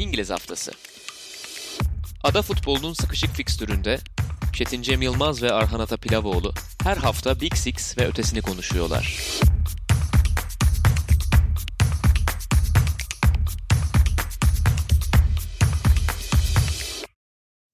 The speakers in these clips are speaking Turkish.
İngiliz Haftası Ada futbolunun sıkışık fikstüründe Çetin Cem Yılmaz ve Arhan Ata Pilavoğlu her hafta Big Six ve ötesini konuşuyorlar.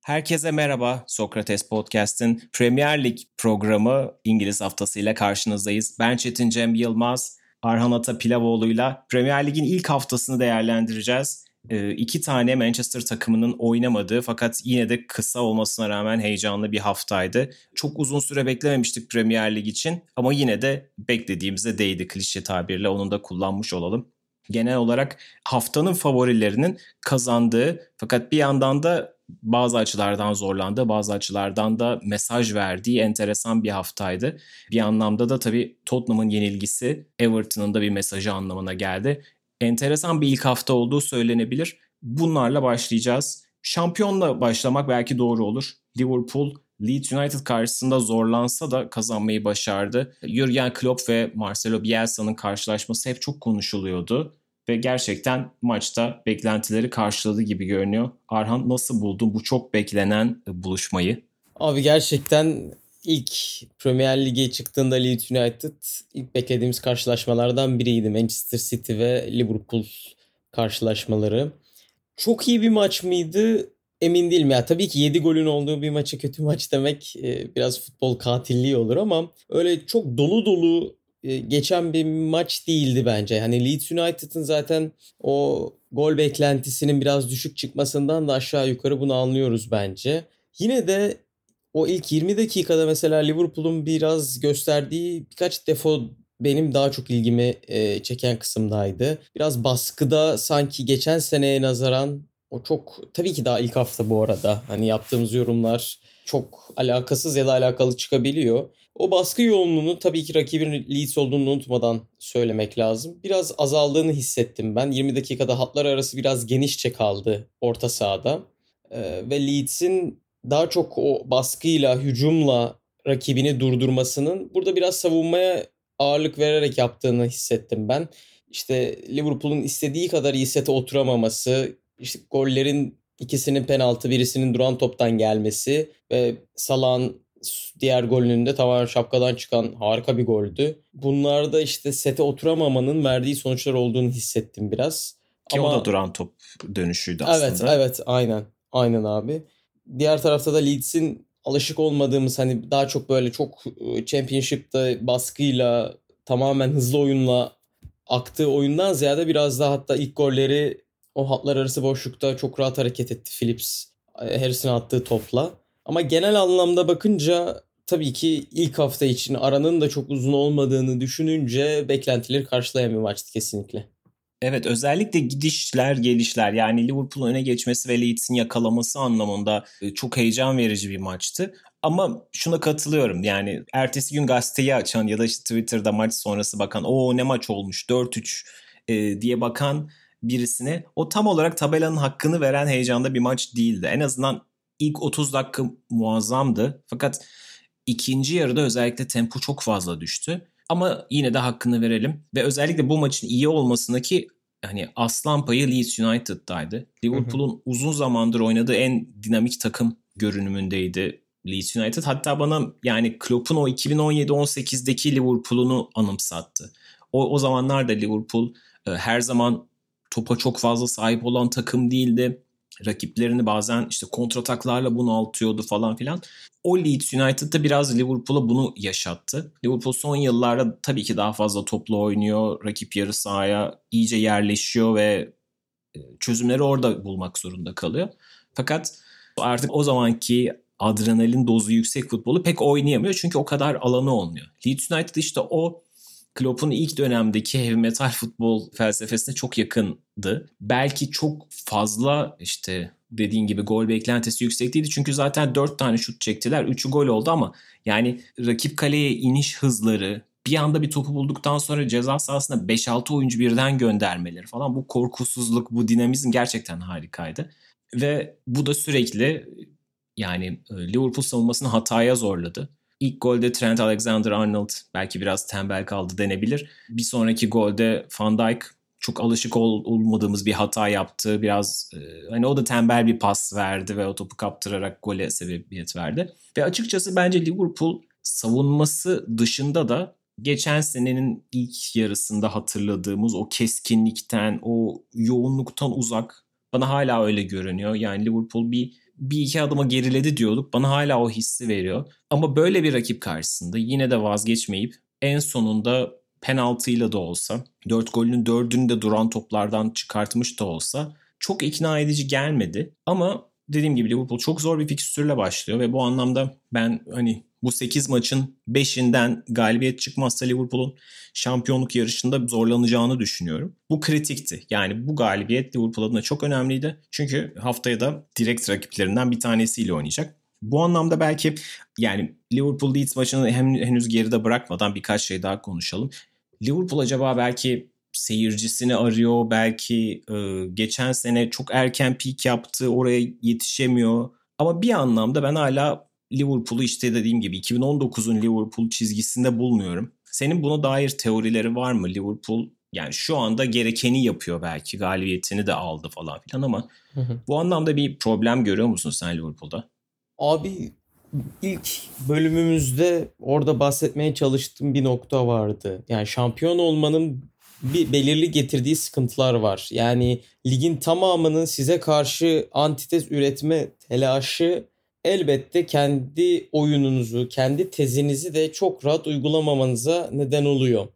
Herkese merhaba. Sokrates Podcast'in Premier Lig programı İngiliz haftasıyla karşınızdayız. Ben Çetin Cem Yılmaz, Arhan Ata Pilavoğlu'yla Premier Lig'in ilk haftasını değerlendireceğiz. Ee, iki tane Manchester takımının oynamadığı fakat yine de kısa olmasına rağmen heyecanlı bir haftaydı. Çok uzun süre beklememiştik Premier Lig için ama yine de beklediğimize değdi klişe tabirle onu da kullanmış olalım. Genel olarak haftanın favorilerinin kazandığı fakat bir yandan da bazı açılardan zorlandı, bazı açılardan da mesaj verdiği enteresan bir haftaydı. Bir anlamda da tabii Tottenham'ın yenilgisi Everton'ın da bir mesajı anlamına geldi. Enteresan bir ilk hafta olduğu söylenebilir. Bunlarla başlayacağız. Şampiyonla başlamak belki doğru olur. Liverpool Leeds United karşısında zorlansa da kazanmayı başardı. Jurgen Klopp ve Marcelo Bielsa'nın karşılaşması hep çok konuşuluyordu ve gerçekten maçta beklentileri karşıladı gibi görünüyor. Arhan nasıl buldun bu çok beklenen buluşmayı? Abi gerçekten ilk Premier Lig'e çıktığında Leeds United ilk beklediğimiz karşılaşmalardan biriydi. Manchester City ve Liverpool karşılaşmaları. Çok iyi bir maç mıydı? Emin değilim ya. Tabii ki 7 golün olduğu bir maçı kötü maç demek e, biraz futbol katilliği olur ama öyle çok dolu dolu e, geçen bir maç değildi bence. Hani Leeds United'ın zaten o gol beklentisinin biraz düşük çıkmasından da aşağı yukarı bunu anlıyoruz bence. Yine de o ilk 20 dakikada mesela Liverpool'un biraz gösterdiği birkaç defo benim daha çok ilgimi e, çeken kısımdaydı. Biraz baskıda sanki geçen seneye nazaran o çok tabii ki daha ilk hafta bu arada. Hani yaptığımız yorumlar çok alakasız ya da alakalı çıkabiliyor. O baskı yoğunluğunu tabii ki rakibin Leeds olduğunu unutmadan söylemek lazım. Biraz azaldığını hissettim ben. 20 dakikada hatlar arası biraz genişçe kaldı orta sahada. Ee, ve Leeds'in daha çok o baskıyla, hücumla rakibini durdurmasının burada biraz savunmaya ağırlık vererek yaptığını hissettim ben. İşte Liverpool'un istediği kadar iyi sete oturamaması, işte gollerin ikisinin penaltı, birisinin duran toptan gelmesi ve Salah'ın diğer golünün de tamamen şapkadan çıkan harika bir goldü. Bunlarda işte sete oturamamanın verdiği sonuçlar olduğunu hissettim biraz. Ki Ama... o da duran top dönüşüydü aslında. Evet, evet aynen. Aynen abi. Diğer tarafta da Leeds'in alışık olmadığımız hani daha çok böyle çok e, championship'ta baskıyla tamamen hızlı oyunla aktığı oyundan ziyade biraz daha hatta ilk golleri o hatlar arası boşlukta çok rahat hareket etti Phillips. E, Harris'in attığı topla. Ama genel anlamda bakınca tabii ki ilk hafta için aranın da çok uzun olmadığını düşününce beklentileri karşılayan maçtı kesinlikle. Evet özellikle gidişler gelişler yani Liverpool'un öne geçmesi ve Leeds'in yakalaması anlamında e, çok heyecan verici bir maçtı. Ama şuna katılıyorum yani ertesi gün gazeteyi açan ya da işte Twitter'da maç sonrası bakan o ne maç olmuş 4-3 e, diye bakan birisine o tam olarak tabelanın hakkını veren heyecanda bir maç değildi. En azından ilk 30 dakika muazzamdı. Fakat ikinci yarıda özellikle tempo çok fazla düştü. Ama yine de hakkını verelim. Ve özellikle bu maçın iyi olmasındaki hani aslan payı Leeds United'daydı. Liverpool'un uzun zamandır oynadığı en dinamik takım görünümündeydi Leeds United. Hatta bana yani Klopp'un o 2017-18'deki Liverpool'unu anımsattı. O, o zamanlar da Liverpool e, her zaman topa çok fazla sahip olan takım değildi rakiplerini bazen işte kontrataklarla bunaltıyordu falan filan. O Leeds United'da biraz Liverpool'a bunu yaşattı. Liverpool son yıllarda tabii ki daha fazla toplu oynuyor. Rakip yarı sahaya iyice yerleşiyor ve e, çözümleri orada bulmak zorunda kalıyor. Fakat artık o zamanki adrenalin dozu yüksek futbolu pek oynayamıyor çünkü o kadar alanı olmuyor. Leeds United işte o Klopp'un ilk dönemdeki heavy metal futbol felsefesine çok yakındı. Belki çok fazla işte dediğin gibi gol beklentisi yüksek değildi. Çünkü zaten 4 tane şut çektiler. 3'ü gol oldu ama yani rakip kaleye iniş hızları, bir anda bir topu bulduktan sonra ceza sahasına 5-6 oyuncu birden göndermeleri falan bu korkusuzluk, bu dinamizm gerçekten harikaydı. Ve bu da sürekli yani e, Liverpool savunmasını hataya zorladı. İlk golde Trent Alexander-Arnold belki biraz tembel kaldı denebilir. Bir sonraki golde Van Dijk çok alışık ol, olmadığımız bir hata yaptı. Biraz e, hani o da tembel bir pas verdi ve o topu kaptırarak gole sebebiyet verdi. Ve açıkçası bence Liverpool savunması dışında da geçen senenin ilk yarısında hatırladığımız o keskinlikten, o yoğunluktan uzak. Bana hala öyle görünüyor. Yani Liverpool bir bir iki adıma geriledi diyorduk. Bana hala o hissi veriyor. Ama böyle bir rakip karşısında yine de vazgeçmeyip en sonunda penaltıyla da olsa, 4 golünün 4'ünü de duran toplardan çıkartmış da olsa çok ikna edici gelmedi. Ama dediğim gibi Liverpool çok zor bir fikstürle başlıyor ve bu anlamda ben hani bu 8 maçın 5'inden galibiyet çıkmazsa Liverpool'un şampiyonluk yarışında zorlanacağını düşünüyorum. Bu kritikti. Yani bu galibiyet Liverpool adına çok önemliydi. Çünkü haftaya da direkt rakiplerinden bir tanesiyle oynayacak. Bu anlamda belki yani Liverpool Leeds maçını hem, henüz geride bırakmadan birkaç şey daha konuşalım. Liverpool acaba belki seyircisini arıyor. Belki e, geçen sene çok erken peak yaptı. Oraya yetişemiyor. Ama bir anlamda ben hala Liverpool'u işte dediğim gibi 2019'un Liverpool çizgisinde bulmuyorum. Senin buna dair teorileri var mı? Liverpool yani şu anda gerekeni yapıyor belki galibiyetini de aldı falan filan ama hı hı. bu anlamda bir problem görüyor musun sen Liverpool'da? Abi ilk bölümümüzde orada bahsetmeye çalıştığım bir nokta vardı. Yani şampiyon olmanın bir belirli getirdiği sıkıntılar var. Yani ligin tamamının size karşı antitez üretme telaşı elbette kendi oyununuzu, kendi tezinizi de çok rahat uygulamamanıza neden oluyor.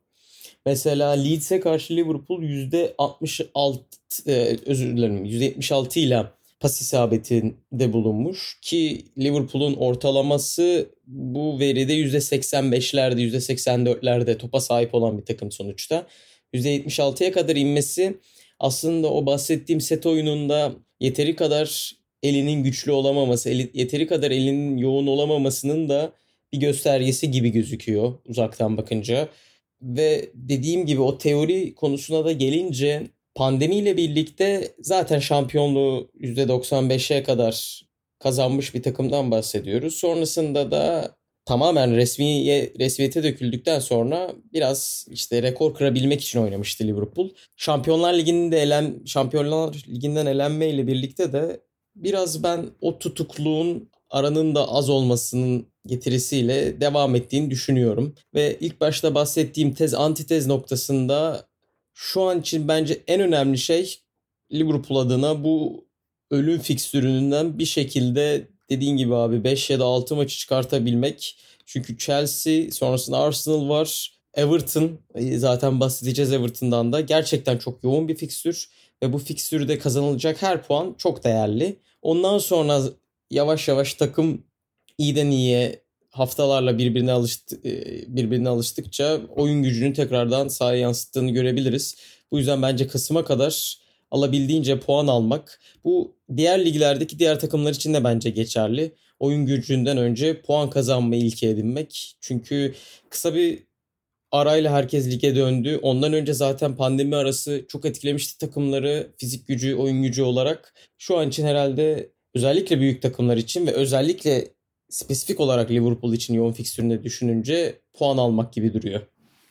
Mesela Leeds'e karşı Liverpool %66 e, özür dilerim %76 ile pas isabetinde bulunmuş ki Liverpool'un ortalaması bu veride %85'lerde %84'lerde topa sahip olan bir takım sonuçta. %76'ya kadar inmesi aslında o bahsettiğim set oyununda yeteri kadar elinin güçlü olamaması, yeteri kadar elinin yoğun olamamasının da bir göstergesi gibi gözüküyor uzaktan bakınca. Ve dediğim gibi o teori konusuna da gelince pandemiyle birlikte zaten şampiyonluğu %95'e kadar kazanmış bir takımdan bahsediyoruz. Sonrasında da tamamen resmiye, resmiyete döküldükten sonra biraz işte rekor kırabilmek için oynamıştı Liverpool. Şampiyonlar Ligi'nde elen Şampiyonlar Ligi'nden elenmeyle birlikte de biraz ben o tutukluğun aranın da az olmasının getirisiyle devam ettiğini düşünüyorum. Ve ilk başta bahsettiğim tez antitez noktasında şu an için bence en önemli şey Liverpool adına bu ölüm fikstüründen bir şekilde dediğin gibi abi 5 ya da 6 maçı çıkartabilmek. Çünkü Chelsea sonrasında Arsenal var. Everton e, zaten bahsedeceğiz Everton'dan da gerçekten çok yoğun bir fikstür ve bu fikstürde kazanılacak her puan çok değerli. Ondan sonra yavaş yavaş takım iyiden iyiye haftalarla birbirine alıştı, e, birbirine alıştıkça oyun gücünü tekrardan sahaya yansıttığını görebiliriz. Bu yüzden bence Kasım'a kadar alabildiğince puan almak bu diğer liglerdeki diğer takımlar için de bence geçerli. Oyun gücünden önce puan kazanmayı ilke edinmek. Çünkü kısa bir arayla herkes lige döndü. Ondan önce zaten pandemi arası çok etkilemişti takımları fizik gücü, oyun gücü olarak. Şu an için herhalde özellikle büyük takımlar için ve özellikle spesifik olarak Liverpool için yoğun fikstüründe düşününce puan almak gibi duruyor.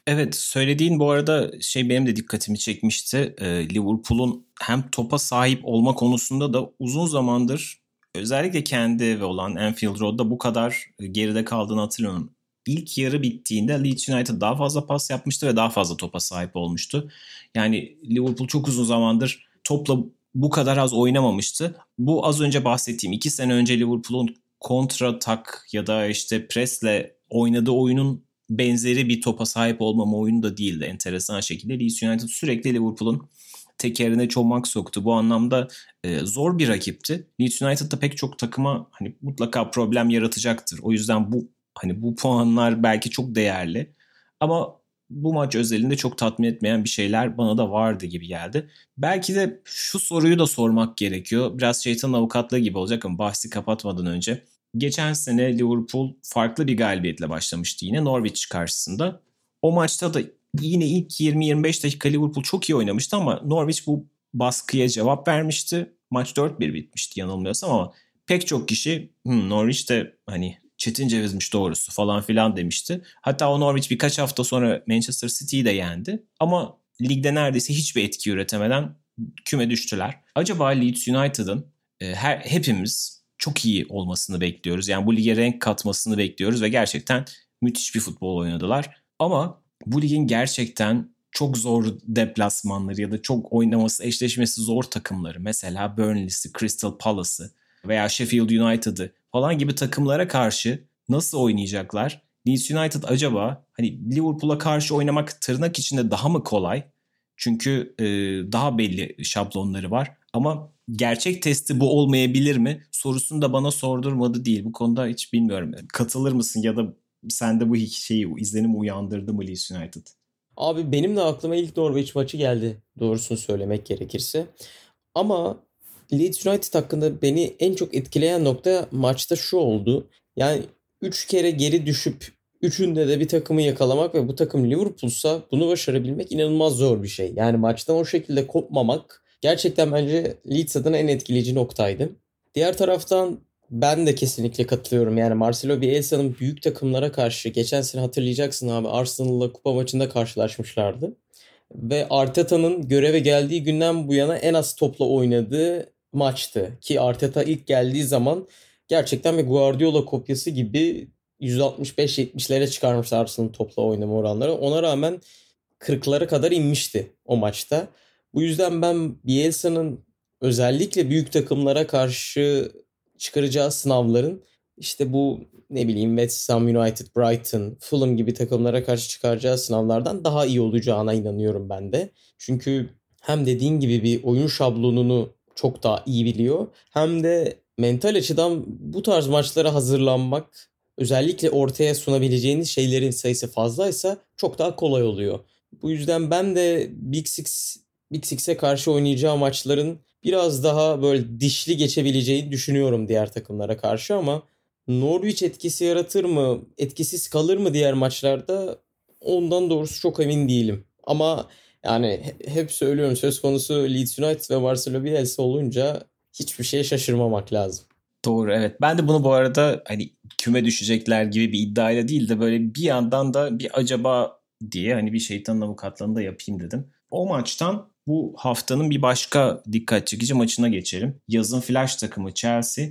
Evet söylediğin bu arada şey benim de dikkatimi çekmişti. Ee, Liverpool'un hem topa sahip olma konusunda da uzun zamandır özellikle kendi evi olan Anfield Road'da bu kadar geride kaldığını hatırlıyorum. İlk yarı bittiğinde Leeds United daha fazla pas yapmıştı ve daha fazla topa sahip olmuştu. Yani Liverpool çok uzun zamandır topla bu kadar az oynamamıştı. Bu az önce bahsettiğim iki sene önce Liverpool'un kontra tak ya da işte presle oynadığı oyunun benzeri bir topa sahip olmama oyunu da değildi enteresan şekilde. Leeds United sürekli Liverpool'un tekerine çomak soktu. Bu anlamda e, zor bir rakipti. Leeds United'da pek çok takıma hani mutlaka problem yaratacaktır. O yüzden bu hani bu puanlar belki çok değerli. Ama bu maç özelinde çok tatmin etmeyen bir şeyler bana da vardı gibi geldi. Belki de şu soruyu da sormak gerekiyor. Biraz şeytan avukatlığı gibi olacak ama bahsi kapatmadan önce. Geçen sene Liverpool farklı bir galibiyetle başlamıştı yine Norwich karşısında. O maçta da yine ilk 20-25 dakika Liverpool çok iyi oynamıştı ama Norwich bu baskıya cevap vermişti. Maç 4-1 bitmişti yanılmıyorsam ama pek çok kişi hmm, Norwich de hani Çetin Ceviz'miş doğrusu falan filan demişti. Hatta o Norwich birkaç hafta sonra Manchester City'yi de yendi. Ama ligde neredeyse hiçbir etki üretemeden küme düştüler. Acaba Leeds United'ın e, her hepimiz çok iyi olmasını bekliyoruz. Yani bu lige renk katmasını bekliyoruz ve gerçekten müthiş bir futbol oynadılar. Ama bu ligin gerçekten çok zor deplasmanları ya da çok oynaması, eşleşmesi zor takımları. Mesela Burnley'si, Crystal Palace'ı veya Sheffield United'ı falan gibi takımlara karşı nasıl oynayacaklar? Leeds United acaba hani Liverpool'a karşı oynamak tırnak içinde daha mı kolay? Çünkü e, daha belli şablonları var. Ama gerçek testi bu olmayabilir mi? Sorusunu da bana sordurmadı değil. Bu konuda hiç bilmiyorum. Katılır mısın ya da sende bu şeyi izlenim uyandırdı mı Leeds United? Abi benim de aklıma ilk Norwich maçı geldi. Doğrusunu söylemek gerekirse. Ama Leeds United hakkında beni en çok etkileyen nokta maçta şu oldu. Yani 3 kere geri düşüp üçünde de bir takımı yakalamak ve bu takım Liverpool'sa bunu başarabilmek inanılmaz zor bir şey. Yani maçtan o şekilde kopmamak gerçekten bence Leeds adına en etkileyici noktaydı. Diğer taraftan ben de kesinlikle katılıyorum. Yani Marcelo Bielsa'nın büyük takımlara karşı geçen sene hatırlayacaksın abi Arsenal'la kupa maçında karşılaşmışlardı. Ve Arteta'nın göreve geldiği günden bu yana en az topla oynadığı maçtı. Ki Arteta ilk geldiği zaman gerçekten bir Guardiola kopyası gibi 165-70'lere çıkarmıştı Arsenal'ın topla oynama oranları. Ona rağmen 40'lara kadar inmişti o maçta. Bu yüzden ben Bielsa'nın özellikle büyük takımlara karşı çıkaracağı sınavların işte bu ne bileyim West Ham United, Brighton, Fulham gibi takımlara karşı çıkaracağı sınavlardan daha iyi olacağına inanıyorum ben de. Çünkü hem dediğin gibi bir oyun şablonunu çok daha iyi biliyor. Hem de mental açıdan bu tarz maçlara hazırlanmak özellikle ortaya sunabileceğiniz şeylerin sayısı fazlaysa çok daha kolay oluyor. Bu yüzden ben de Big Six Big Six'e karşı oynayacağı maçların biraz daha böyle dişli geçebileceğini düşünüyorum diğer takımlara karşı ama Norwich etkisi yaratır mı, etkisiz kalır mı diğer maçlarda ondan doğrusu çok emin değilim. Ama yani hep söylüyorum söz konusu Leeds United ve Marcelo Bielsa olunca hiçbir şeye şaşırmamak lazım. Doğru evet. Ben de bunu bu arada hani küme düşecekler gibi bir iddiayla değil de böyle bir yandan da bir acaba diye hani bir şeytanın avukatlığını da yapayım dedim. O maçtan bu haftanın bir başka dikkat çekici maçına geçelim. Yazın flash takımı Chelsea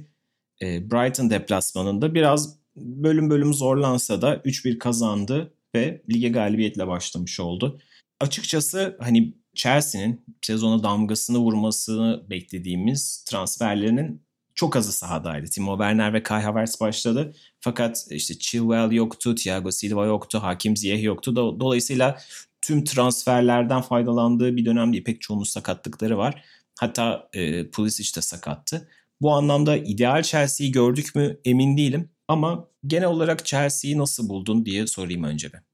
e, Brighton deplasmanında biraz bölüm bölüm zorlansa da 3-1 kazandı ve lige galibiyetle başlamış oldu. Açıkçası hani Chelsea'nin sezona damgasını vurmasını beklediğimiz transferlerinin çok azı sahadaydı. Timo Werner ve Kai Havertz başladı. Fakat işte Chilwell yoktu, Thiago Silva yoktu, Hakim Ziyech yoktu. Dolayısıyla tüm transferlerden faydalandığı bir dönemde pek çoğunun sakatlıkları var. Hatta e, Pulisic de sakattı. Bu anlamda ideal Chelsea'yi gördük mü emin değilim. Ama genel olarak Chelsea'yi nasıl buldun diye sorayım önce bir.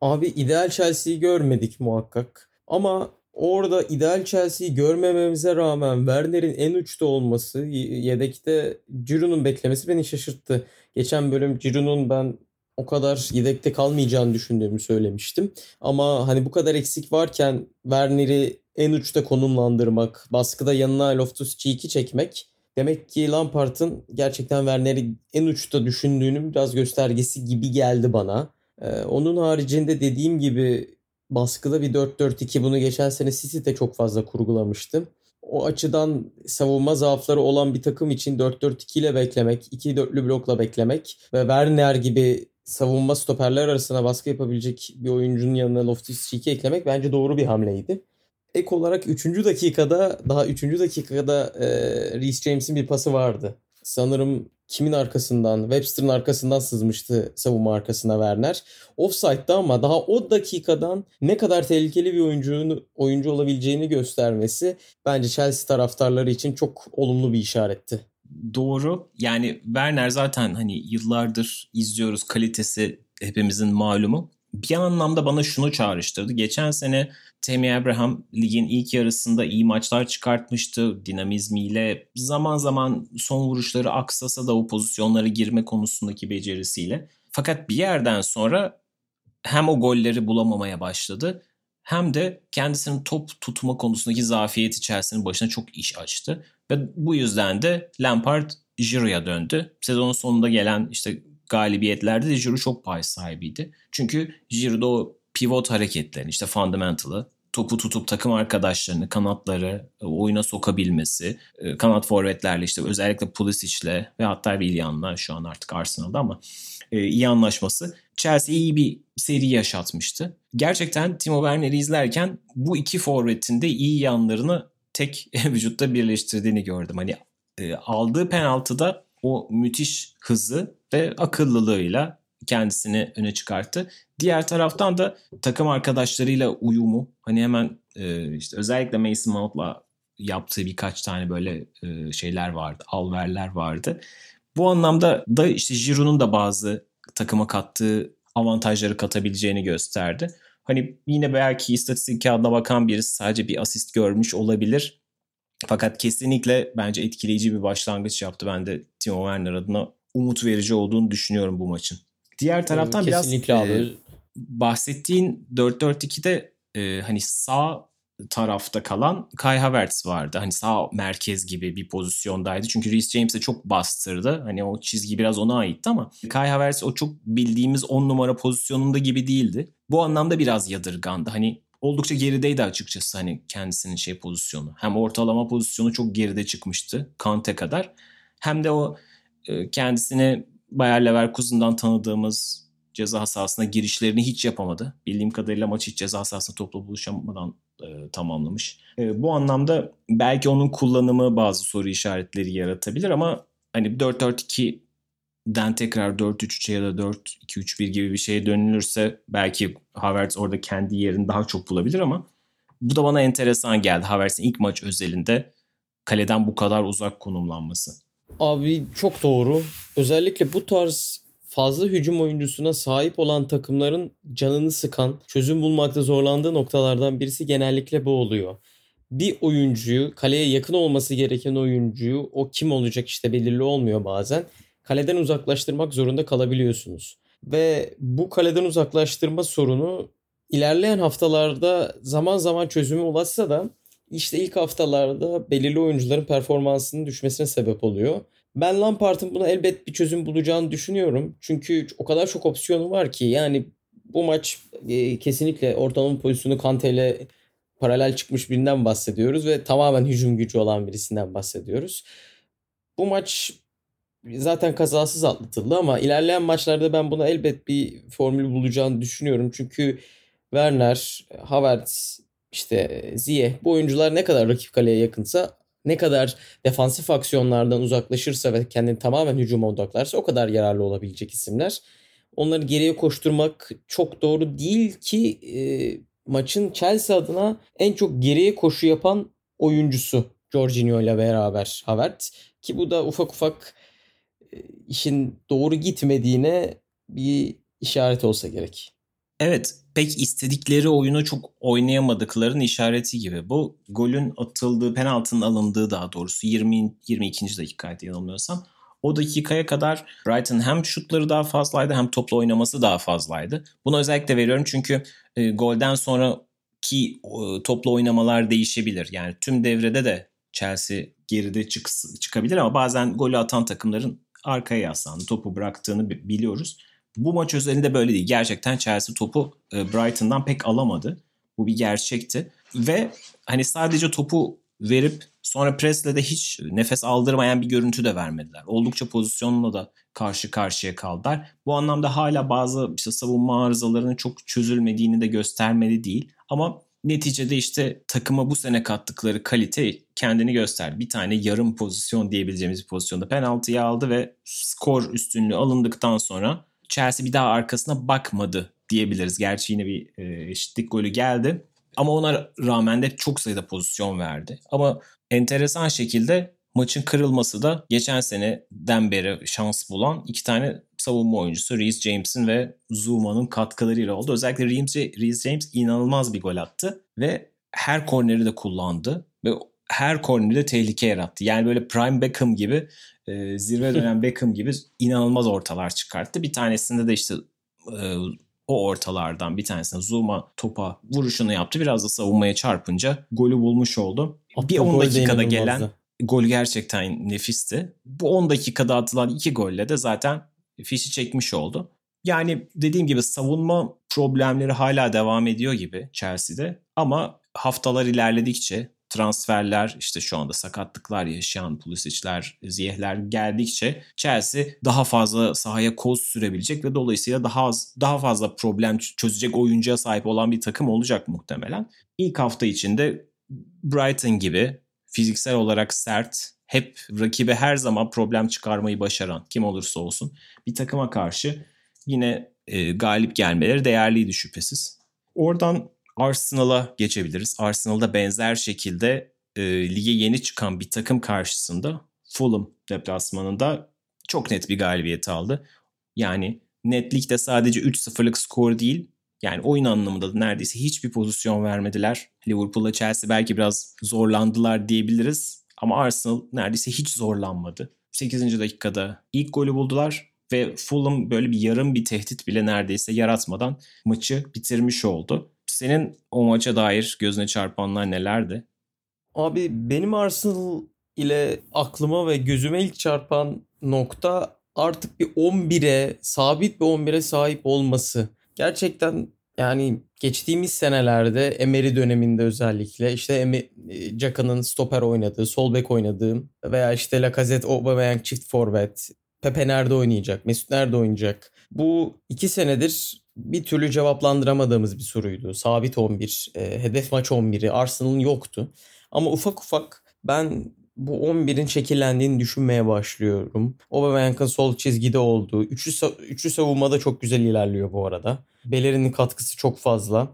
Abi ideal Chelsea'yi görmedik muhakkak. Ama orada ideal Chelsea'yi görmememize rağmen Werner'in en uçta olması, yedekte Giroud'un beklemesi beni şaşırttı. Geçen bölüm Giroud'un ben o kadar yedekte kalmayacağını düşündüğümü söylemiştim. Ama hani bu kadar eksik varken Werner'i en uçta konumlandırmak, baskıda yanına Loftus-Cheek'i çekmek demek ki Lampard'ın gerçekten Werner'i en uçta düşündüğünün biraz göstergesi gibi geldi bana. Ee, onun haricinde dediğim gibi baskıda bir 4-4-2 bunu geçen sene City'de çok fazla kurgulamıştı. O açıdan savunma zaafları olan bir takım için 4-4-2 ile beklemek, 2-4'lü blokla beklemek ve Werner gibi savunma stoperler arasına baskı yapabilecek bir oyuncunun yanına Loftus-Cheek'i eklemek bence doğru bir hamleydi. Ek olarak 3. dakikada daha 3. dakikada e, Reece James'in bir pası vardı. Sanırım kimin arkasından? Webster'ın arkasından sızmıştı savunma arkasına Werner. Offside'da ama daha o dakikadan ne kadar tehlikeli bir oyuncunun oyuncu olabileceğini göstermesi bence Chelsea taraftarları için çok olumlu bir işaretti. Doğru. Yani Werner zaten hani yıllardır izliyoruz kalitesi hepimizin malumu. Bir anlamda bana şunu çağrıştırdı. Geçen sene Tammy Abraham ligin ilk yarısında iyi maçlar çıkartmıştı dinamizmiyle. Zaman zaman son vuruşları aksasa da o pozisyonlara girme konusundaki becerisiyle. Fakat bir yerden sonra hem o golleri bulamamaya başladı hem de kendisinin top tutma konusundaki zafiyet içerisinin başına çok iş açtı. Ve bu yüzden de Lampard Giroud'a döndü. Sezonun sonunda gelen işte galibiyetlerde de Giroud çok pay sahibiydi. Çünkü Giroud o pivot hareketlerini işte fundamental'ı topu tutup takım arkadaşlarını, kanatları e, oyuna sokabilmesi, e, kanat forvetlerle işte özellikle Pulisic'le ve hatta Willian'la şu an artık Arsenal'da ama e, iyi anlaşması Chelsea'ye iyi bir seri yaşatmıştı. Gerçekten Timo Werner'i izlerken bu iki forvetin de iyi yanlarını tek vücutta birleştirdiğini gördüm. Hani aldığı penaltıda o müthiş hızı ve akıllılığıyla kendisini öne çıkarttı. Diğer taraftan da takım arkadaşlarıyla uyumu hani hemen e, işte özellikle Mason Mount'la yaptığı birkaç tane böyle e, şeyler vardı. Alverler vardı. Bu anlamda da işte Giroud'un da bazı takıma kattığı avantajları katabileceğini gösterdi. Hani yine belki istatistik kağıdına bakan birisi sadece bir asist görmüş olabilir. Fakat kesinlikle bence etkileyici bir başlangıç yaptı. Ben de Timo Werner adına umut verici olduğunu düşünüyorum bu maçın. Diğer taraftan Kesinlikle biraz e, bahsettiğin 4-4-2'de e, hani sağ tarafta kalan Kai Havertz vardı. Hani sağ merkez gibi bir pozisyondaydı. Çünkü Reece James'e çok bastırdı. Hani o çizgi biraz ona aitti ama Kai Havertz o çok bildiğimiz 10 numara pozisyonunda gibi değildi. Bu anlamda biraz yadırgandı. Hani oldukça gerideydi açıkçası hani kendisinin şey pozisyonu. Hem ortalama pozisyonu çok geride çıkmıştı Kante kadar. Hem de o e, kendisini Bayer Leverkusen'dan tanıdığımız ceza sahasına girişlerini hiç yapamadı. Bildiğim kadarıyla maçı hiç ceza sahasında topla buluşamadan e, tamamlamış. E, bu anlamda belki onun kullanımı bazı soru işaretleri yaratabilir ama hani 4-4-2'den tekrar 4-3-3'e ya da 4-2-3-1 gibi bir şeye dönülürse belki Havertz orada kendi yerini daha çok bulabilir ama bu da bana enteresan geldi. Havertz'in ilk maç özelinde kaleden bu kadar uzak konumlanması. Abi çok doğru. Özellikle bu tarz fazla hücum oyuncusuna sahip olan takımların canını sıkan, çözüm bulmakta zorlandığı noktalardan birisi genellikle bu oluyor. Bir oyuncuyu, kaleye yakın olması gereken oyuncuyu o kim olacak işte belirli olmuyor bazen. Kaleden uzaklaştırmak zorunda kalabiliyorsunuz. Ve bu kaleden uzaklaştırma sorunu ilerleyen haftalarda zaman zaman çözüme ulaşsa da işte ilk haftalarda belirli oyuncuların performansının düşmesine sebep oluyor. Ben Lampard'ın buna elbet bir çözüm bulacağını düşünüyorum. Çünkü o kadar çok opsiyonu var ki yani bu maç e, kesinlikle ortalama pozisyonu Kante ile paralel çıkmış birinden bahsediyoruz ve tamamen hücum gücü olan birisinden bahsediyoruz. Bu maç zaten kazasız atlatıldı ama ilerleyen maçlarda ben buna elbet bir formül bulacağını düşünüyorum. Çünkü Werner, Havertz, işte Ziyeh bu oyuncular ne kadar rakip kaleye yakınsa ne kadar defansif aksiyonlardan uzaklaşırsa ve kendini tamamen hücuma odaklarsa o kadar yararlı olabilecek isimler. Onları geriye koşturmak çok doğru değil ki e, maçın Chelsea adına en çok geriye koşu yapan oyuncusu Jorginho ile beraber Havertz ki bu da ufak ufak işin doğru gitmediğine bir işaret olsa gerek. Evet pek istedikleri oyunu çok oynayamadıklarının işareti gibi. Bu golün atıldığı, penaltının alındığı daha doğrusu 20 22. dakikaydı yanılmıyorsam. O dakikaya kadar Brighton hem şutları daha fazlaydı hem topla oynaması daha fazlaydı. Bunu özellikle veriyorum çünkü e, golden sonraki e, topla oynamalar değişebilir. Yani tüm devrede de Chelsea geride çık, çıkabilir ama bazen golü atan takımların arkaya yaslandı, topu bıraktığını biliyoruz. Bu maç özelinde böyle değil. Gerçekten Chelsea topu e, Brighton'dan pek alamadı. Bu bir gerçekti. Ve hani sadece topu verip sonra presle de hiç nefes aldırmayan bir görüntü de vermediler. Oldukça pozisyonla da karşı karşıya kaldılar. Bu anlamda hala bazı işte savunma arızalarının çok çözülmediğini de göstermedi değil. Ama neticede işte takıma bu sene kattıkları kalite kendini gösterdi. Bir tane yarım pozisyon diyebileceğimiz bir pozisyonda penaltıyı aldı ve skor üstünlüğü alındıktan sonra Chelsea bir daha arkasına bakmadı diyebiliriz. Gerçi yine bir e, eşitlik golü geldi. Ama ona rağmen de çok sayıda pozisyon verdi. Ama enteresan şekilde maçın kırılması da geçen seneden beri şans bulan iki tane savunma oyuncusu Reece James'in ve Zuma'nın katkılarıyla oldu. Özellikle Reece James inanılmaz bir gol attı ve her korneri de kullandı ve her korneri de tehlike yarattı. Yani böyle Prime Beckham gibi e, zirve dönen Beckham gibi inanılmaz ortalar çıkarttı. Bir tanesinde de işte e, o ortalardan bir tanesine Zuma topa vuruşunu yaptı. Biraz da savunmaya çarpınca golü bulmuş oldu. Hatta bir 10 dakikada gelen gol gerçekten nefisti. Bu 10 dakikada atılan iki golle de zaten fişi çekmiş oldu. Yani dediğim gibi savunma problemleri hala devam ediyor gibi Chelsea'de ama haftalar ilerledikçe transferler işte şu anda sakatlıklar yaşayan Pulisic'ler, Ziyeh'ler geldikçe Chelsea daha fazla sahaya koz sürebilecek ve dolayısıyla daha az daha fazla problem çözecek oyuncuya sahip olan bir takım olacak muhtemelen. İlk hafta içinde Brighton gibi fiziksel olarak sert, hep rakibe her zaman problem çıkarmayı başaran kim olursa olsun bir takıma karşı yine e, galip gelmeleri değerliydi şüphesiz. Oradan Arsenal'a geçebiliriz. Arsenal'da benzer şekilde e, lige yeni çıkan bir takım karşısında Fulham deplasmanında çok net bir galibiyet aldı. Yani netlikte sadece 3-0'lık skor değil yani oyun anlamında da neredeyse hiçbir pozisyon vermediler. Liverpool'la Chelsea belki biraz zorlandılar diyebiliriz. Ama Arsenal neredeyse hiç zorlanmadı. 8. dakikada ilk golü buldular ve Fulham böyle bir yarım bir tehdit bile neredeyse yaratmadan maçı bitirmiş oldu. Senin o maça dair gözüne çarpanlar nelerdi? Abi benim Arsenal ile aklıma ve gözüme ilk çarpan nokta artık bir 11'e sabit bir 11'e sahip olması. Gerçekten yani geçtiğimiz senelerde Emery döneminde özellikle işte Emery, Caka'nın stoper oynadığı, sol bek oynadığı veya işte Lacazette, Aubameyang çift forvet, Pepe nerede oynayacak, Mesut nerede oynayacak? Bu iki senedir bir türlü cevaplandıramadığımız bir soruydu. Sabit 11, e, hedef maç 11'i Arsenal'ın yoktu. Ama ufak ufak ben bu 11'in şekillendiğini düşünmeye başlıyorum. Aubameyang'ın sol çizgide olduğu. Üçlü, üçlü savunmada çok güzel ilerliyor bu arada. Belerin'in katkısı çok fazla.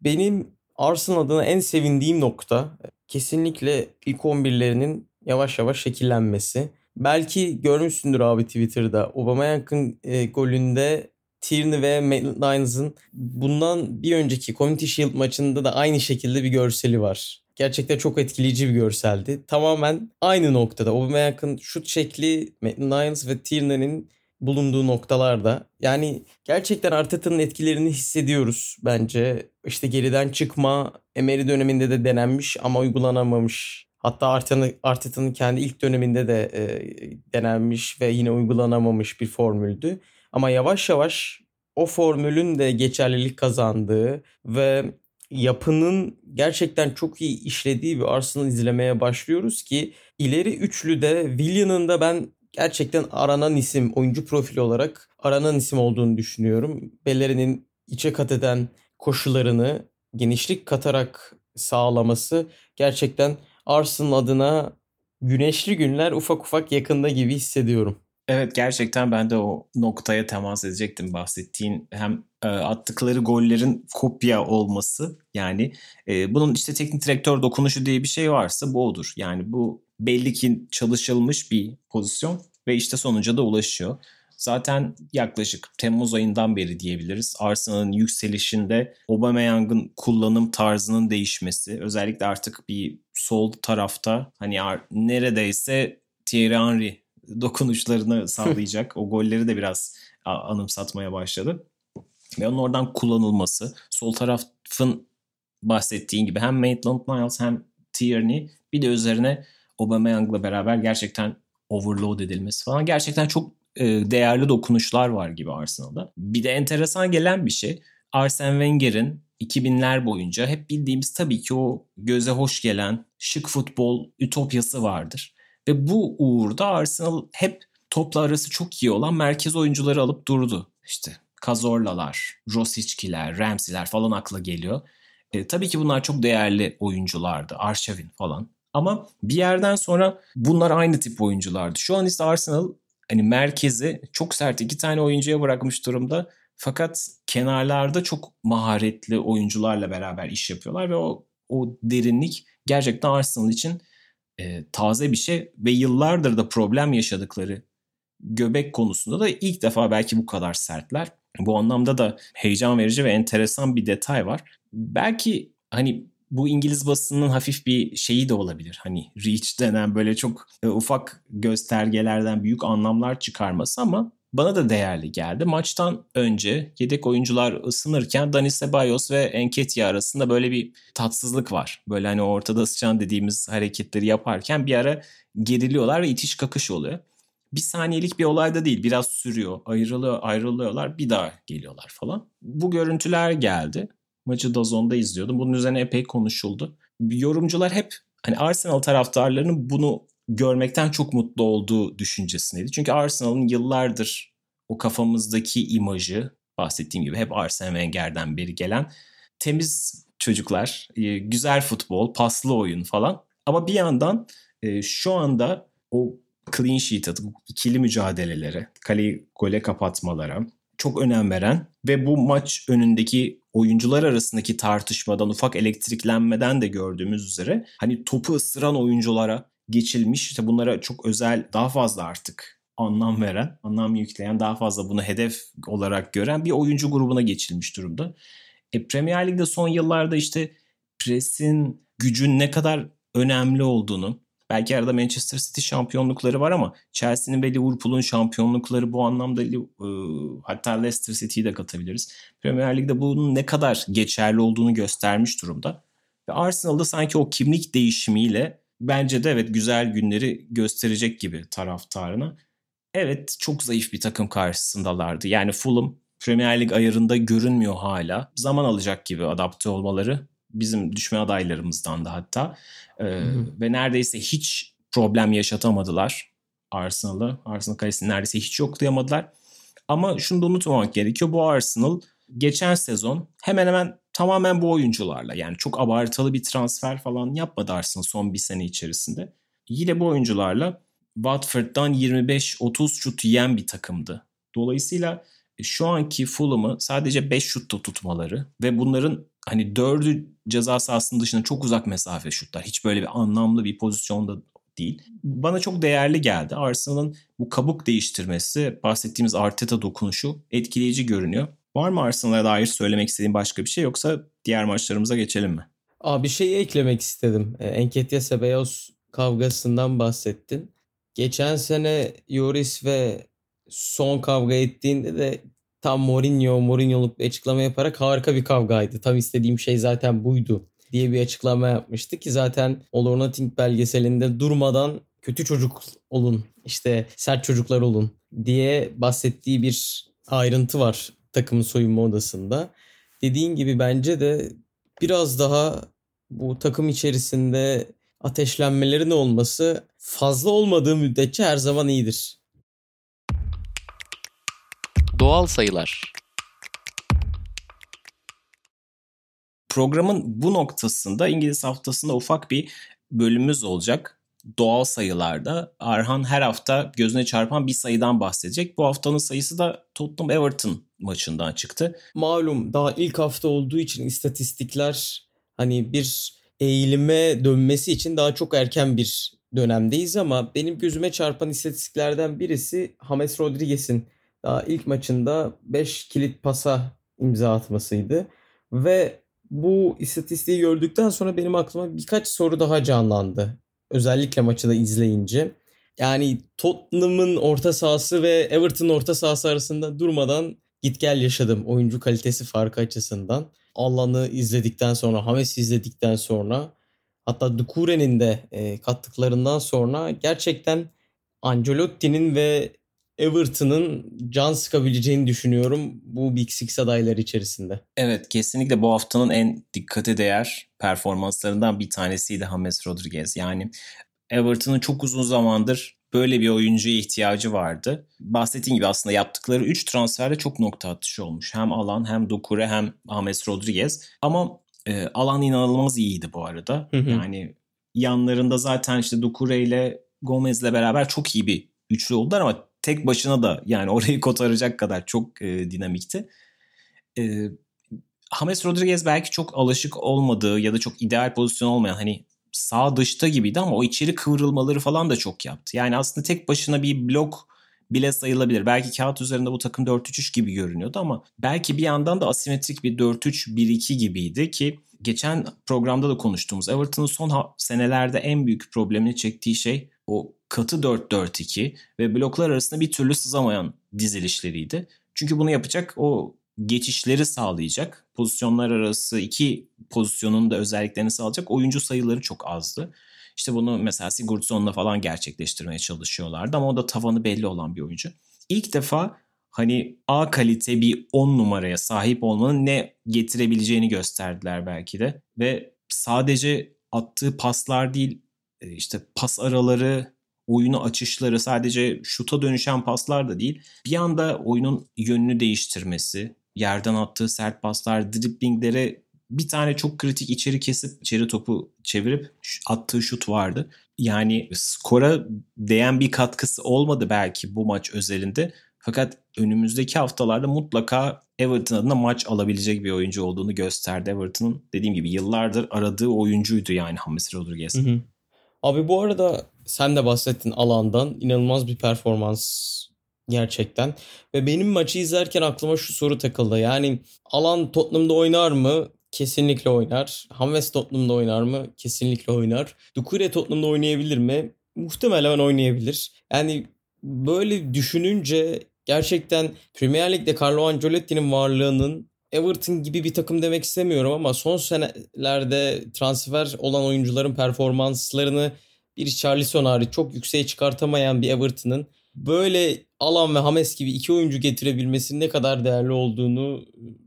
Benim Arsenal adına en sevindiğim nokta kesinlikle ilk 11'lerinin yavaş yavaş şekillenmesi. Belki görmüşsündür abi Twitter'da. Aubameyang'ın e, golünde Tierney ve Maitland bundan bir önceki Community Shield maçında da aynı şekilde bir görseli var. Gerçekten çok etkileyici bir görseldi. Tamamen aynı noktada. Aubameyang'ın şut şekli, Maitland ve Tierney'nin bulunduğu noktalarda. Yani gerçekten Arteta'nın etkilerini hissediyoruz bence. İşte geriden çıkma Emery döneminde de denenmiş ama uygulanamamış. Hatta Arteta'nın kendi ilk döneminde de e, denenmiş ve yine uygulanamamış bir formüldü. Ama yavaş yavaş o formülün de geçerlilik kazandığı ve yapının gerçekten çok iyi işlediği bir Arsenal izlemeye başlıyoruz ki ileri üçlüde Willian'ın da ben gerçekten aranan isim oyuncu profili olarak aranan isim olduğunu düşünüyorum. Bellerinin içe kat eden koşularını genişlik katarak sağlaması gerçekten Arsenal adına güneşli günler ufak ufak yakında gibi hissediyorum. Evet gerçekten ben de o noktaya temas edecektim bahsettiğin hem e, attıkları gollerin kopya olması yani e, bunun işte teknik direktör dokunuşu diye bir şey varsa bu odur. Yani bu belli ki çalışılmış bir pozisyon ve işte sonuca da ulaşıyor. Zaten yaklaşık Temmuz ayından beri diyebiliriz. Arsenal'ın yükselişinde Aubameyang'ın kullanım tarzının değişmesi, özellikle artık bir sol tarafta hani neredeyse Thierry Henry dokunuşlarını sağlayacak. o golleri de biraz anımsatmaya başladı. Ve onun oradan kullanılması. Sol tarafın bahsettiğin gibi hem Maitland-Niles hem Tierney bir de üzerine Aubameyang'la beraber gerçekten overload edilmesi falan. Gerçekten çok e, değerli dokunuşlar var gibi Arsenal'da. Bir de enteresan gelen bir şey. Arsene Wenger'in 2000'ler boyunca hep bildiğimiz tabii ki o göze hoş gelen şık futbol ütopyası vardır. Ve bu uğurda Arsenal hep topla arası çok iyi olan merkez oyuncuları alıp durdu. İşte Cazorla'lar, Rosicki'ler, Ramsey'ler falan akla geliyor. E, tabii ki bunlar çok değerli oyunculardı. Arşavin falan. Ama bir yerden sonra bunlar aynı tip oyunculardı. Şu an ise Arsenal hani merkezi çok sert iki tane oyuncuya bırakmış durumda. Fakat kenarlarda çok maharetli oyuncularla beraber iş yapıyorlar ve o o derinlik gerçekten Arsenal için e, taze bir şey ve yıllardır da problem yaşadıkları göbek konusunda da ilk defa belki bu kadar sertler. Bu anlamda da heyecan verici ve enteresan bir detay var. Belki hani bu İngiliz basınının hafif bir şeyi de olabilir. Hani reach denen böyle çok e, ufak göstergelerden büyük anlamlar çıkarması ama bana da değerli geldi. Maçtan önce yedek oyuncular ısınırken Dani Ceballos ve Enketia arasında böyle bir tatsızlık var. Böyle hani ortada sıçan dediğimiz hareketleri yaparken bir ara geriliyorlar ve itiş kakış oluyor. bir saniyelik bir olay da değil. Biraz sürüyor. Ayrılıyor, ayrılıyorlar. Bir daha geliyorlar falan. Bu görüntüler geldi. Maçı Dazon'da izliyordum. Bunun üzerine epey konuşuldu. Yorumcular hep hani Arsenal taraftarlarının bunu görmekten çok mutlu olduğu düşüncesindeydi. Çünkü Arsenal'ın yıllardır o kafamızdaki imajı bahsettiğim gibi hep Arsene Wenger'den beri gelen temiz çocuklar, e, güzel futbol, paslı oyun falan. Ama bir yandan e, şu anda o clean sheet atıp ikili mücadelelere, kaleyi gole kapatmalara çok önem veren ve bu maç önündeki oyuncular arasındaki tartışmadan, ufak elektriklenmeden de gördüğümüz üzere hani topu ısıran oyunculara geçilmiş. İşte bunlara çok özel, daha fazla artık anlam veren, anlam yükleyen, daha fazla bunu hedef olarak gören bir oyuncu grubuna geçilmiş durumda. E, Premier Lig'de son yıllarda işte presin, gücün ne kadar önemli olduğunu, belki arada Manchester City şampiyonlukları var ama Chelsea'nin ve Liverpool'un şampiyonlukları bu anlamda e, hatta Leicester City'yi de katabiliriz. Premier Lig'de bunun ne kadar geçerli olduğunu göstermiş durumda. Ve Arsenal'da sanki o kimlik değişimiyle bence de evet güzel günleri gösterecek gibi taraftarına. Evet çok zayıf bir takım karşısındalardı. Yani Fulham Premier Lig ayarında görünmüyor hala. Zaman alacak gibi adapte olmaları. Bizim düşme adaylarımızdan da hatta. Ee, ve neredeyse hiç problem yaşatamadılar Arsenal'ı. Arsenal kalesini neredeyse hiç yoklayamadılar. Ama şunu da unutmamak gerekiyor. Bu Arsenal geçen sezon hemen hemen tamamen bu oyuncularla yani çok abartılı bir transfer falan yapmadı Arsenal son bir sene içerisinde. Yine bu oyuncularla Watford'dan 25-30 şut yiyen bir takımdı. Dolayısıyla e, şu anki Fulham'ı sadece 5 şutta tutmaları ve bunların hani 4'ü ceza sahasının dışında çok uzak mesafe şutlar. Hiç böyle bir anlamlı bir pozisyonda değil. Bana çok değerli geldi. Arsenal'ın bu kabuk değiştirmesi, bahsettiğimiz Arteta dokunuşu etkileyici görünüyor. Var mı Arsenal'a dair söylemek istediğin başka bir şey yoksa diğer maçlarımıza geçelim mi? Aa, bir şey eklemek istedim. E, Enketya Sebeos kavgasından bahsettin. Geçen sene Yoris ve son kavga ettiğinde de tam Mourinho, Mourinho'luk bir açıklama yaparak harika bir kavgaydı. Tam istediğim şey zaten buydu diye bir açıklama yapmıştı ki zaten All or Nothing belgeselinde durmadan kötü çocuk olun, işte sert çocuklar olun diye bahsettiği bir ayrıntı var takımın soyunma odasında. Dediğin gibi bence de biraz daha bu takım içerisinde ateşlenmelerin olması fazla olmadığı müddetçe her zaman iyidir. Doğal sayılar. Programın bu noktasında İngiliz haftasında ufak bir bölümümüz olacak. Doğal sayılarda Arhan her hafta gözüne çarpan bir sayıdan bahsedecek. Bu haftanın sayısı da Tottenham Everton maçından çıktı. Malum daha ilk hafta olduğu için istatistikler hani bir eğilime dönmesi için daha çok erken bir dönemdeyiz ama benim gözüme çarpan istatistiklerden birisi James Rodriguez'in daha ilk maçında 5 kilit pasa imza atmasıydı. Ve bu istatistiği gördükten sonra benim aklıma birkaç soru daha canlandı. Özellikle maçı da izleyince. Yani Tottenham'ın orta sahası ve Everton'ın orta sahası arasında durmadan git gel yaşadım oyuncu kalitesi farkı açısından. Alan'ı izledikten sonra, Hames'i izledikten sonra hatta Dukure'nin de e, kattıklarından sonra gerçekten Ancelotti'nin ve Everton'ın can sıkabileceğini düşünüyorum bu Big Six adayları içerisinde. Evet kesinlikle bu haftanın en dikkate değer performanslarından bir tanesiydi James Rodriguez. Yani Everton'ın çok uzun zamandır böyle bir oyuncuya ihtiyacı vardı. Bahsettiğim gibi aslında yaptıkları 3 transferde çok nokta atışı olmuş. Hem Alan hem Dokure hem James Rodriguez. Ama e, Alan inanılmaz iyiydi bu arada. Hı hı. Yani yanlarında zaten işte Dokure ile Gomez'le beraber çok iyi bir üçlü oldular ama tek başına da yani orayı kotaracak kadar çok e, dinamikti. E, James Rodriguez belki çok alışık olmadığı ya da çok ideal pozisyon olmayan hani sağ dışta gibiydi ama o içeri kıvrılmaları falan da çok yaptı. Yani aslında tek başına bir blok bile sayılabilir. Belki kağıt üzerinde bu takım 4-3-3 gibi görünüyordu ama belki bir yandan da asimetrik bir 4-3-1-2 gibiydi ki geçen programda da konuştuğumuz Everton'ın son senelerde en büyük problemini çektiği şey o katı 4-4-2 ve bloklar arasında bir türlü sızamayan dizilişleriydi. Çünkü bunu yapacak o geçişleri sağlayacak, pozisyonlar arası iki pozisyonun da özelliklerini sağlayacak oyuncu sayıları çok azdı. İşte bunu mesela Sigurdsson'la falan gerçekleştirmeye çalışıyorlardı ama o da tavanı belli olan bir oyuncu. İlk defa hani A kalite bir 10 numaraya sahip olmanın ne getirebileceğini gösterdiler belki de. Ve sadece attığı paslar değil e, işte pas araları, oyunu açışları sadece şuta dönüşen paslar da değil. Bir anda oyunun yönünü değiştirmesi, yerden attığı sert paslar, dribblingleri bir tane çok kritik içeri kesip içeri topu çevirip attığı şut vardı. Yani skora değen bir katkısı olmadı belki bu maç özelinde. Fakat önümüzdeki haftalarda mutlaka Everton adına maç alabilecek bir oyuncu olduğunu gösterdi. Everton'ın dediğim gibi yıllardır aradığı oyuncuydu yani James Rodriguez. Hı hı. Abi bu arada sen de bahsettin alandan. inanılmaz bir performans gerçekten. Ve benim maçı izlerken aklıma şu soru takıldı. Yani alan Tottenham'da oynar mı? Kesinlikle oynar. Hames Tottenham'da oynar mı? Kesinlikle oynar. Dukure Tottenham'da oynayabilir mi? Muhtemelen oynayabilir. Yani böyle düşününce gerçekten Premier Lig'de Carlo Ancelotti'nin varlığının Everton gibi bir takım demek istemiyorum ama son senelerde transfer olan oyuncuların performanslarını bir Charlison hariç çok yükseğe çıkartamayan bir Everton'ın böyle Alan ve Hames gibi iki oyuncu getirebilmesinin ne kadar değerli olduğunu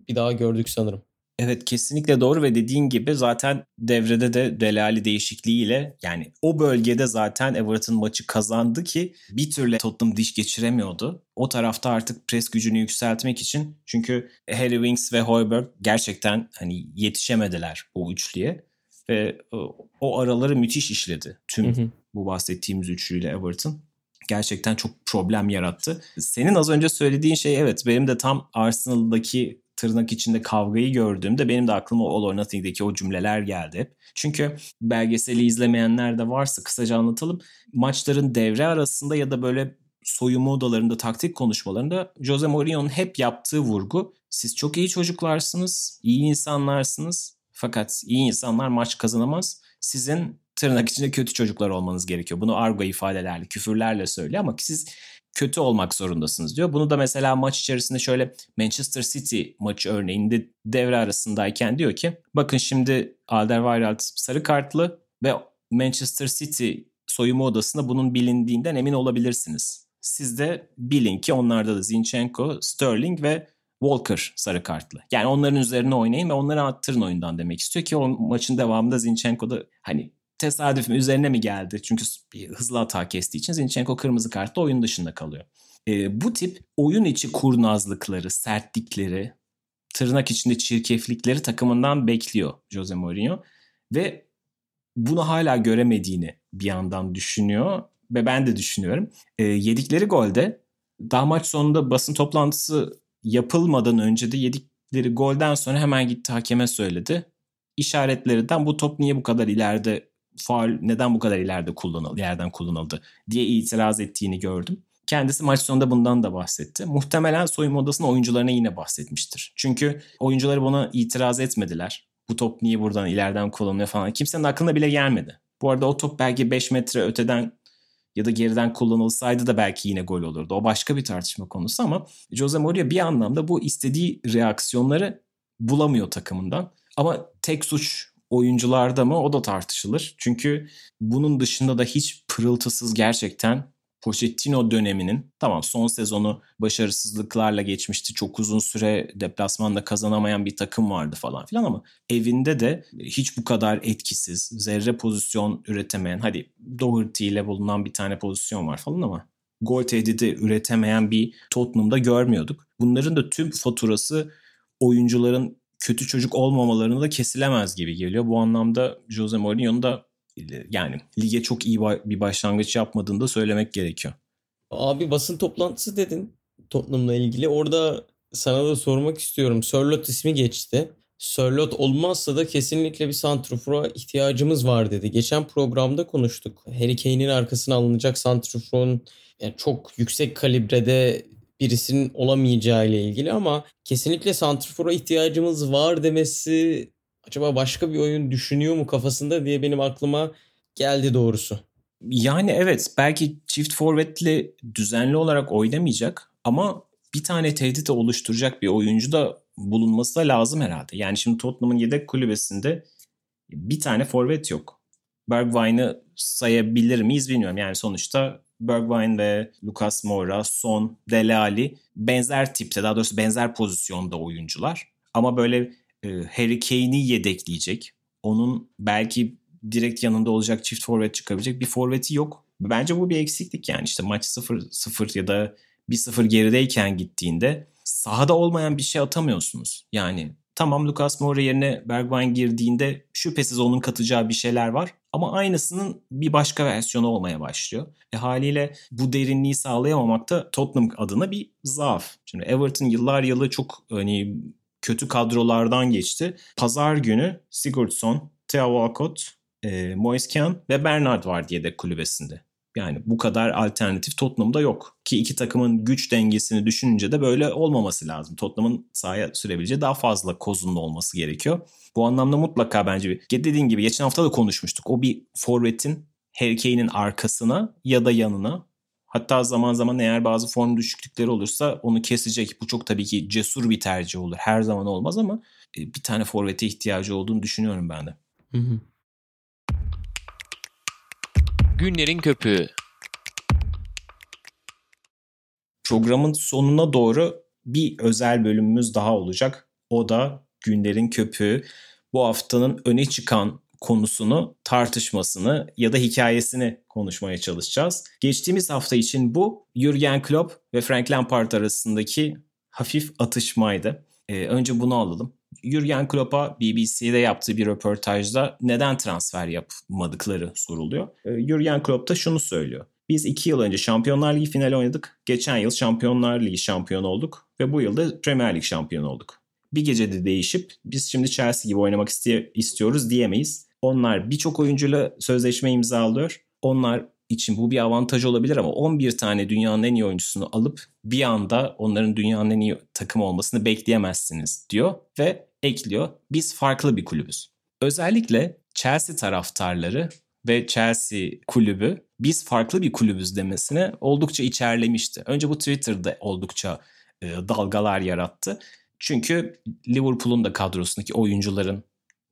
bir daha gördük sanırım. Evet kesinlikle doğru ve dediğin gibi zaten devrede de Delali değişikliğiyle yani o bölgede zaten Everton maçı kazandı ki bir türlü Tottenham diş geçiremiyordu. O tarafta artık pres gücünü yükseltmek için çünkü Harry Winks ve Hoiberg gerçekten hani yetişemediler o üçlüye ve o araları müthiş işledi tüm hı hı. bu bahsettiğimiz üçlüyle Everton gerçekten çok problem yarattı. Senin az önce söylediğin şey evet benim de tam Arsenal'daki tırnak içinde kavgayı gördüğümde benim de aklıma All or Nothing'deki o cümleler geldi. Çünkü belgeseli izlemeyenler de varsa kısaca anlatalım. Maçların devre arasında ya da böyle soyunma odalarında taktik konuşmalarında Jose Mourinho'nun hep yaptığı vurgu siz çok iyi çocuklarsınız, iyi insanlarsınız fakat iyi insanlar maç kazanamaz. Sizin tırnak içinde kötü çocuklar olmanız gerekiyor. Bunu argo ifadelerle, küfürlerle söylüyor ama siz kötü olmak zorundasınız diyor. Bunu da mesela maç içerisinde şöyle Manchester City maçı örneğinde devre arasındayken diyor ki bakın şimdi Alderweireld sarı kartlı ve Manchester City soyunma odasında bunun bilindiğinden emin olabilirsiniz. Siz de bilin ki onlarda da Zinchenko, Sterling ve Walker sarı kartlı. Yani onların üzerine oynayın ve onları attırın oyundan demek istiyor ki o maçın devamında Zinchenko da hani tesadüf mü üzerine mi geldi? Çünkü bir hızlı hata kestiği için Zinchenko kırmızı kartla oyun dışında kalıyor. E, bu tip oyun içi kurnazlıkları, sertlikleri, tırnak içinde çirkeflikleri takımından bekliyor Jose Mourinho. Ve bunu hala göremediğini bir yandan düşünüyor ve ben de düşünüyorum. E, yedikleri golde daha maç sonunda basın toplantısı yapılmadan önce de yedikleri golden sonra hemen gitti hakeme söyledi. İşaretlerinden bu top niye bu kadar ileride faal neden bu kadar ileride kullanıldı, yerden kullanıldı diye itiraz ettiğini gördüm. Kendisi maç sonunda bundan da bahsetti. Muhtemelen soyunma odasının oyuncularına yine bahsetmiştir. Çünkü oyuncuları buna itiraz etmediler. Bu top niye buradan ileriden kullanılıyor falan. Kimsenin aklına bile gelmedi. Bu arada o top belki 5 metre öteden ya da geriden kullanılsaydı da belki yine gol olurdu. O başka bir tartışma konusu ama Jose Mourinho bir anlamda bu istediği reaksiyonları bulamıyor takımından. Ama tek suç oyuncularda mı o da tartışılır. Çünkü bunun dışında da hiç pırıltısız gerçekten Pochettino döneminin tamam son sezonu başarısızlıklarla geçmişti. Çok uzun süre deplasmanda kazanamayan bir takım vardı falan filan ama evinde de hiç bu kadar etkisiz, zerre pozisyon üretemeyen hadi Doherty ile bulunan bir tane pozisyon var falan ama gol tehdidi üretemeyen bir Tottenham'da görmüyorduk. Bunların da tüm faturası oyuncuların kötü çocuk olmamalarını da kesilemez gibi geliyor. Bu anlamda Jose Mourinho'nun da yani lige çok iyi bir başlangıç yapmadığını da söylemek gerekiyor. Abi basın toplantısı dedin Tottenham'la ilgili. Orada sana da sormak istiyorum. Sörlot ismi geçti. Sörlot olmazsa da kesinlikle bir santrufora ihtiyacımız var dedi. Geçen programda konuştuk. Harry Kane'in arkasına alınacak santrufon yani çok yüksek kalibrede birisinin olamayacağı ile ilgili ama kesinlikle santrfora ihtiyacımız var demesi acaba başka bir oyun düşünüyor mu kafasında diye benim aklıma geldi doğrusu. Yani evet belki çift forvetli düzenli olarak oynamayacak ama bir tane tehdit oluşturacak bir oyuncu da bulunması da lazım herhalde. Yani şimdi Tottenham'ın yedek kulübesinde bir tane forvet yok. Bergwijn'ı sayabilir miyiz bilmiyorum. Yani sonuçta Bergwijn ve Lucas Moura, Son, Dele Alli benzer tipte daha doğrusu benzer pozisyonda oyuncular. Ama böyle e, Harry Kane'i yedekleyecek. Onun belki direkt yanında olacak çift forvet çıkabilecek bir forveti yok. Bence bu bir eksiklik yani işte maç 0-0 ya da 1-0 gerideyken gittiğinde sahada olmayan bir şey atamıyorsunuz. Yani tamam Lucas Moura yerine Bergwijn girdiğinde şüphesiz onun katacağı bir şeyler var. Ama aynısının bir başka versiyonu olmaya başlıyor. E haliyle bu derinliği sağlayamamak da Tottenham adına bir zaaf. Şimdi Everton yıllar yılı çok hani kötü kadrolardan geçti. Pazar günü Sigurdsson, Theo Walcott, e, Moise Kean ve Bernard var diye de kulübesinde. Yani bu kadar alternatif Tottenham'da yok. Ki iki takımın güç dengesini düşününce de böyle olmaması lazım. Tottenham'ın sahaya sürebileceği daha fazla kozunlu olması gerekiyor. Bu anlamda mutlaka bence bir, dediğin gibi geçen hafta da konuşmuştuk. O bir forvetin Harry Kane'in arkasına ya da yanına Hatta zaman zaman eğer bazı form düşüklükleri olursa onu kesecek. Bu çok tabii ki cesur bir tercih olur. Her zaman olmaz ama e, bir tane forvete ihtiyacı olduğunu düşünüyorum ben de. Hı hı. Günlerin köpüğü. Programın sonuna doğru bir özel bölümümüz daha olacak. O da günlerin köpüğü. Bu haftanın öne çıkan konusunu, tartışmasını ya da hikayesini konuşmaya çalışacağız. Geçtiğimiz hafta için bu Jurgen Klopp ve Frank Lampard arasındaki hafif atışmaydı. Ee, önce bunu alalım. Jurgen Klopp'a BBC'de yaptığı bir röportajda neden transfer yapmadıkları soruluyor. Ee, Jurgen Klopp da şunu söylüyor. Biz iki yıl önce Şampiyonlar Ligi finali oynadık. Geçen yıl Şampiyonlar Ligi şampiyonu olduk. Ve bu yıl da Premier Lig şampiyonu olduk. Bir gecede değişip biz şimdi Chelsea gibi oynamak istiyoruz diyemeyiz. Onlar birçok oyuncuyla sözleşme imzalıyor. Onlar için bu bir avantaj olabilir ama 11 tane dünyanın en iyi oyuncusunu alıp bir anda onların dünyanın en iyi takım olmasını bekleyemezsiniz diyor ve ekliyor. Biz farklı bir kulübüz. Özellikle Chelsea taraftarları ve Chelsea kulübü biz farklı bir kulübüz demesine oldukça içerlemişti. Önce bu Twitter'da oldukça e, dalgalar yarattı. Çünkü Liverpool'un da kadrosundaki oyuncuların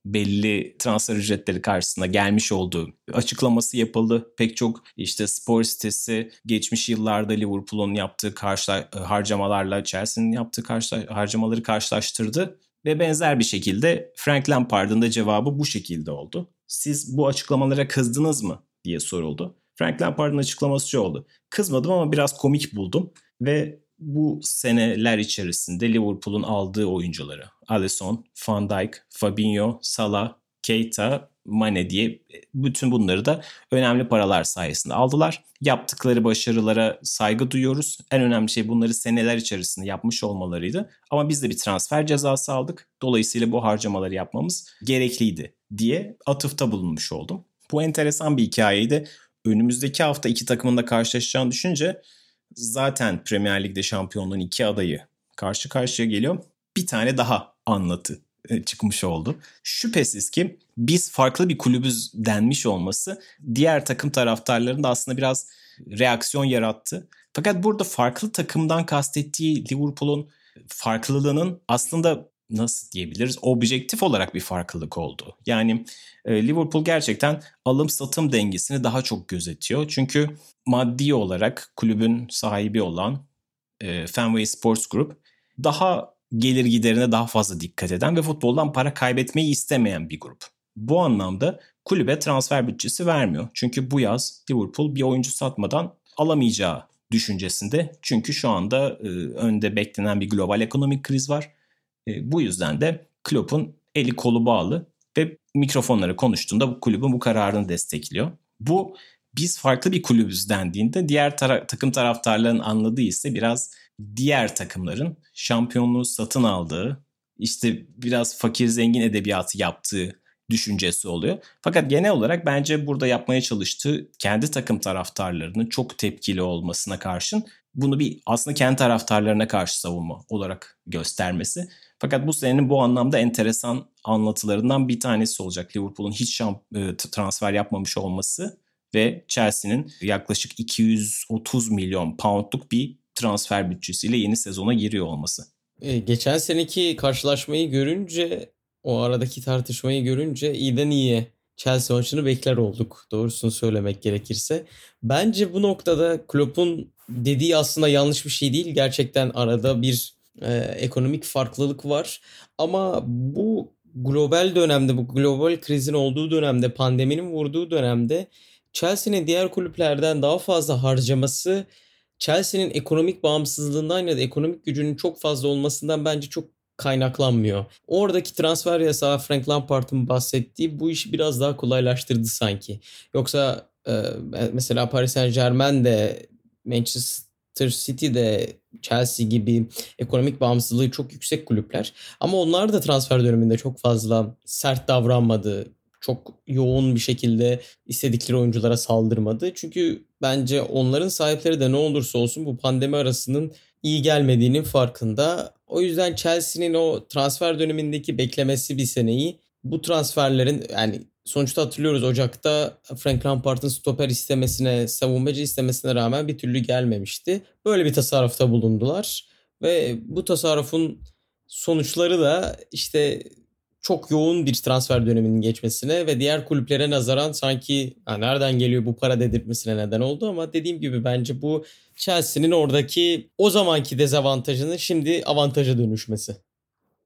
belli transfer ücretleri karşısında gelmiş olduğu açıklaması yapıldı. Pek çok işte spor sitesi geçmiş yıllarda Liverpool'un yaptığı karşı harcamalarla Chelsea'nin yaptığı karşı harcamaları karşılaştırdı ve benzer bir şekilde Frank Lampard'ın da cevabı bu şekilde oldu. Siz bu açıklamalara kızdınız mı diye soruldu. Frank Lampard'ın açıklaması şu oldu. Kızmadım ama biraz komik buldum ve bu seneler içerisinde Liverpool'un aldığı oyuncuları Alisson, Van Dijk, Fabinho, Salah, Keita, Mane diye bütün bunları da önemli paralar sayesinde aldılar. Yaptıkları başarılara saygı duyuyoruz. En önemli şey bunları seneler içerisinde yapmış olmalarıydı. Ama biz de bir transfer cezası aldık. Dolayısıyla bu harcamaları yapmamız gerekliydi diye atıfta bulunmuş oldum. Bu enteresan bir hikayeydi. Önümüzdeki hafta iki takımın da karşılaşacağını düşünce zaten Premier Lig'de şampiyonluğun iki adayı karşı karşıya geliyor. Bir tane daha anlatı e, çıkmış oldu. Şüphesiz ki biz farklı bir kulübüz denmiş olması diğer takım taraftarlarında aslında biraz reaksiyon yarattı. Fakat burada farklı takımdan kastettiği Liverpool'un farklılığının aslında nasıl diyebiliriz objektif olarak bir farklılık oldu. Yani e, Liverpool gerçekten alım satım dengesini daha çok gözetiyor. Çünkü maddi olarak kulübün sahibi olan e, Fenway Sports Group daha gelir giderine daha fazla dikkat eden ve futboldan para kaybetmeyi istemeyen bir grup. Bu anlamda kulübe transfer bütçesi vermiyor. Çünkü bu yaz Liverpool bir oyuncu satmadan alamayacağı düşüncesinde. Çünkü şu anda e, önde beklenen bir global ekonomik kriz var e, bu yüzden de Klopp'un eli kolu bağlı ve mikrofonlara konuştuğunda bu kulübün bu kararını destekliyor. Bu biz farklı bir kulübüz dendiğinde diğer tara- takım taraftarlarının anladığı ise biraz diğer takımların şampiyonluğu satın aldığı, işte biraz fakir zengin edebiyatı yaptığı düşüncesi oluyor. Fakat genel olarak bence burada yapmaya çalıştığı kendi takım taraftarlarının çok tepkili olmasına karşın bunu bir aslında kendi taraftarlarına karşı savunma olarak göstermesi. Fakat bu senenin bu anlamda enteresan anlatılarından bir tanesi olacak. Liverpool'un hiç şamp- e, transfer yapmamış olması ve Chelsea'nin yaklaşık 230 milyon poundluk bir transfer bütçesiyle yeni sezona giriyor olması. E, geçen seneki karşılaşmayı görünce o aradaki tartışmayı görünce iyiden iyiye Chelsea maçını bekler olduk. Doğrusunu söylemek gerekirse. Bence bu noktada Klopp'un dediği aslında yanlış bir şey değil. Gerçekten arada bir e, ekonomik farklılık var. Ama bu global dönemde, bu global krizin olduğu dönemde, pandeminin vurduğu dönemde Chelsea'nin diğer kulüplerden daha fazla harcaması Chelsea'nin ekonomik bağımsızlığından ya da ekonomik gücünün çok fazla olmasından bence çok kaynaklanmıyor. Oradaki transfer yasağı Frank Lampard'ın bahsettiği bu işi biraz daha kolaylaştırdı sanki. Yoksa e, mesela Paris Saint Germain de Manchester City de Chelsea gibi ekonomik bağımsızlığı çok yüksek kulüpler. Ama onlar da transfer döneminde çok fazla sert davranmadı. Çok yoğun bir şekilde istedikleri oyunculara saldırmadı. Çünkü bence onların sahipleri de ne olursa olsun bu pandemi arasının iyi gelmediğinin farkında. O yüzden Chelsea'nin o transfer dönemindeki beklemesi bir seneyi bu transferlerin yani sonuçta hatırlıyoruz Ocak'ta Frank Lampard'ın stoper istemesine, savunmacı istemesine rağmen bir türlü gelmemişti. Böyle bir tasarrufta bulundular ve bu tasarrufun sonuçları da işte çok yoğun bir transfer döneminin geçmesine ve diğer kulüplere nazaran sanki nereden geliyor bu para dedirtmesine neden oldu ama dediğim gibi bence bu Chelsea'nin oradaki o zamanki dezavantajının şimdi avantaja dönüşmesi.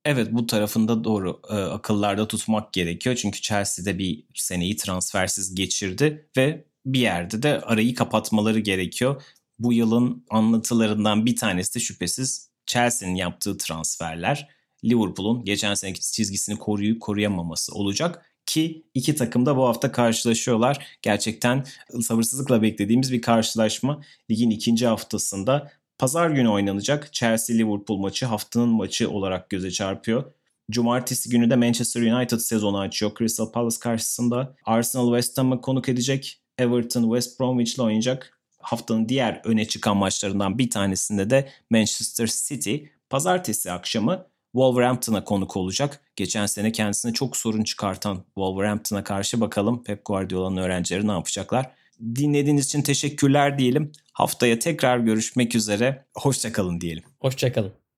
Evet bu tarafında doğru e, akıllarda tutmak gerekiyor. Çünkü Chelsea'de bir seneyi transfersiz geçirdi ve bir yerde de arayı kapatmaları gerekiyor. Bu yılın anlatılarından bir tanesi de şüphesiz Chelsea'nin yaptığı transferler. Liverpool'un geçen seneki çizgisini koruyup koruyamaması olacak ki iki takım da bu hafta karşılaşıyorlar. Gerçekten sabırsızlıkla beklediğimiz bir karşılaşma. Ligin ikinci haftasında pazar günü oynanacak Chelsea-Liverpool maçı haftanın maçı olarak göze çarpıyor. Cumartesi günü de Manchester United sezonu açıyor. Crystal Palace karşısında Arsenal West Ham'ı konuk edecek. Everton West Bromwich ile oynayacak. Haftanın diğer öne çıkan maçlarından bir tanesinde de Manchester City pazartesi akşamı Wolverhampton'a konuk olacak. Geçen sene kendisine çok sorun çıkartan Wolverhampton'a karşı bakalım Pep Guardiola'nın öğrencileri ne yapacaklar. Dinlediğiniz için teşekkürler diyelim. Haftaya tekrar görüşmek üzere. Hoşçakalın diyelim. Hoşçakalın.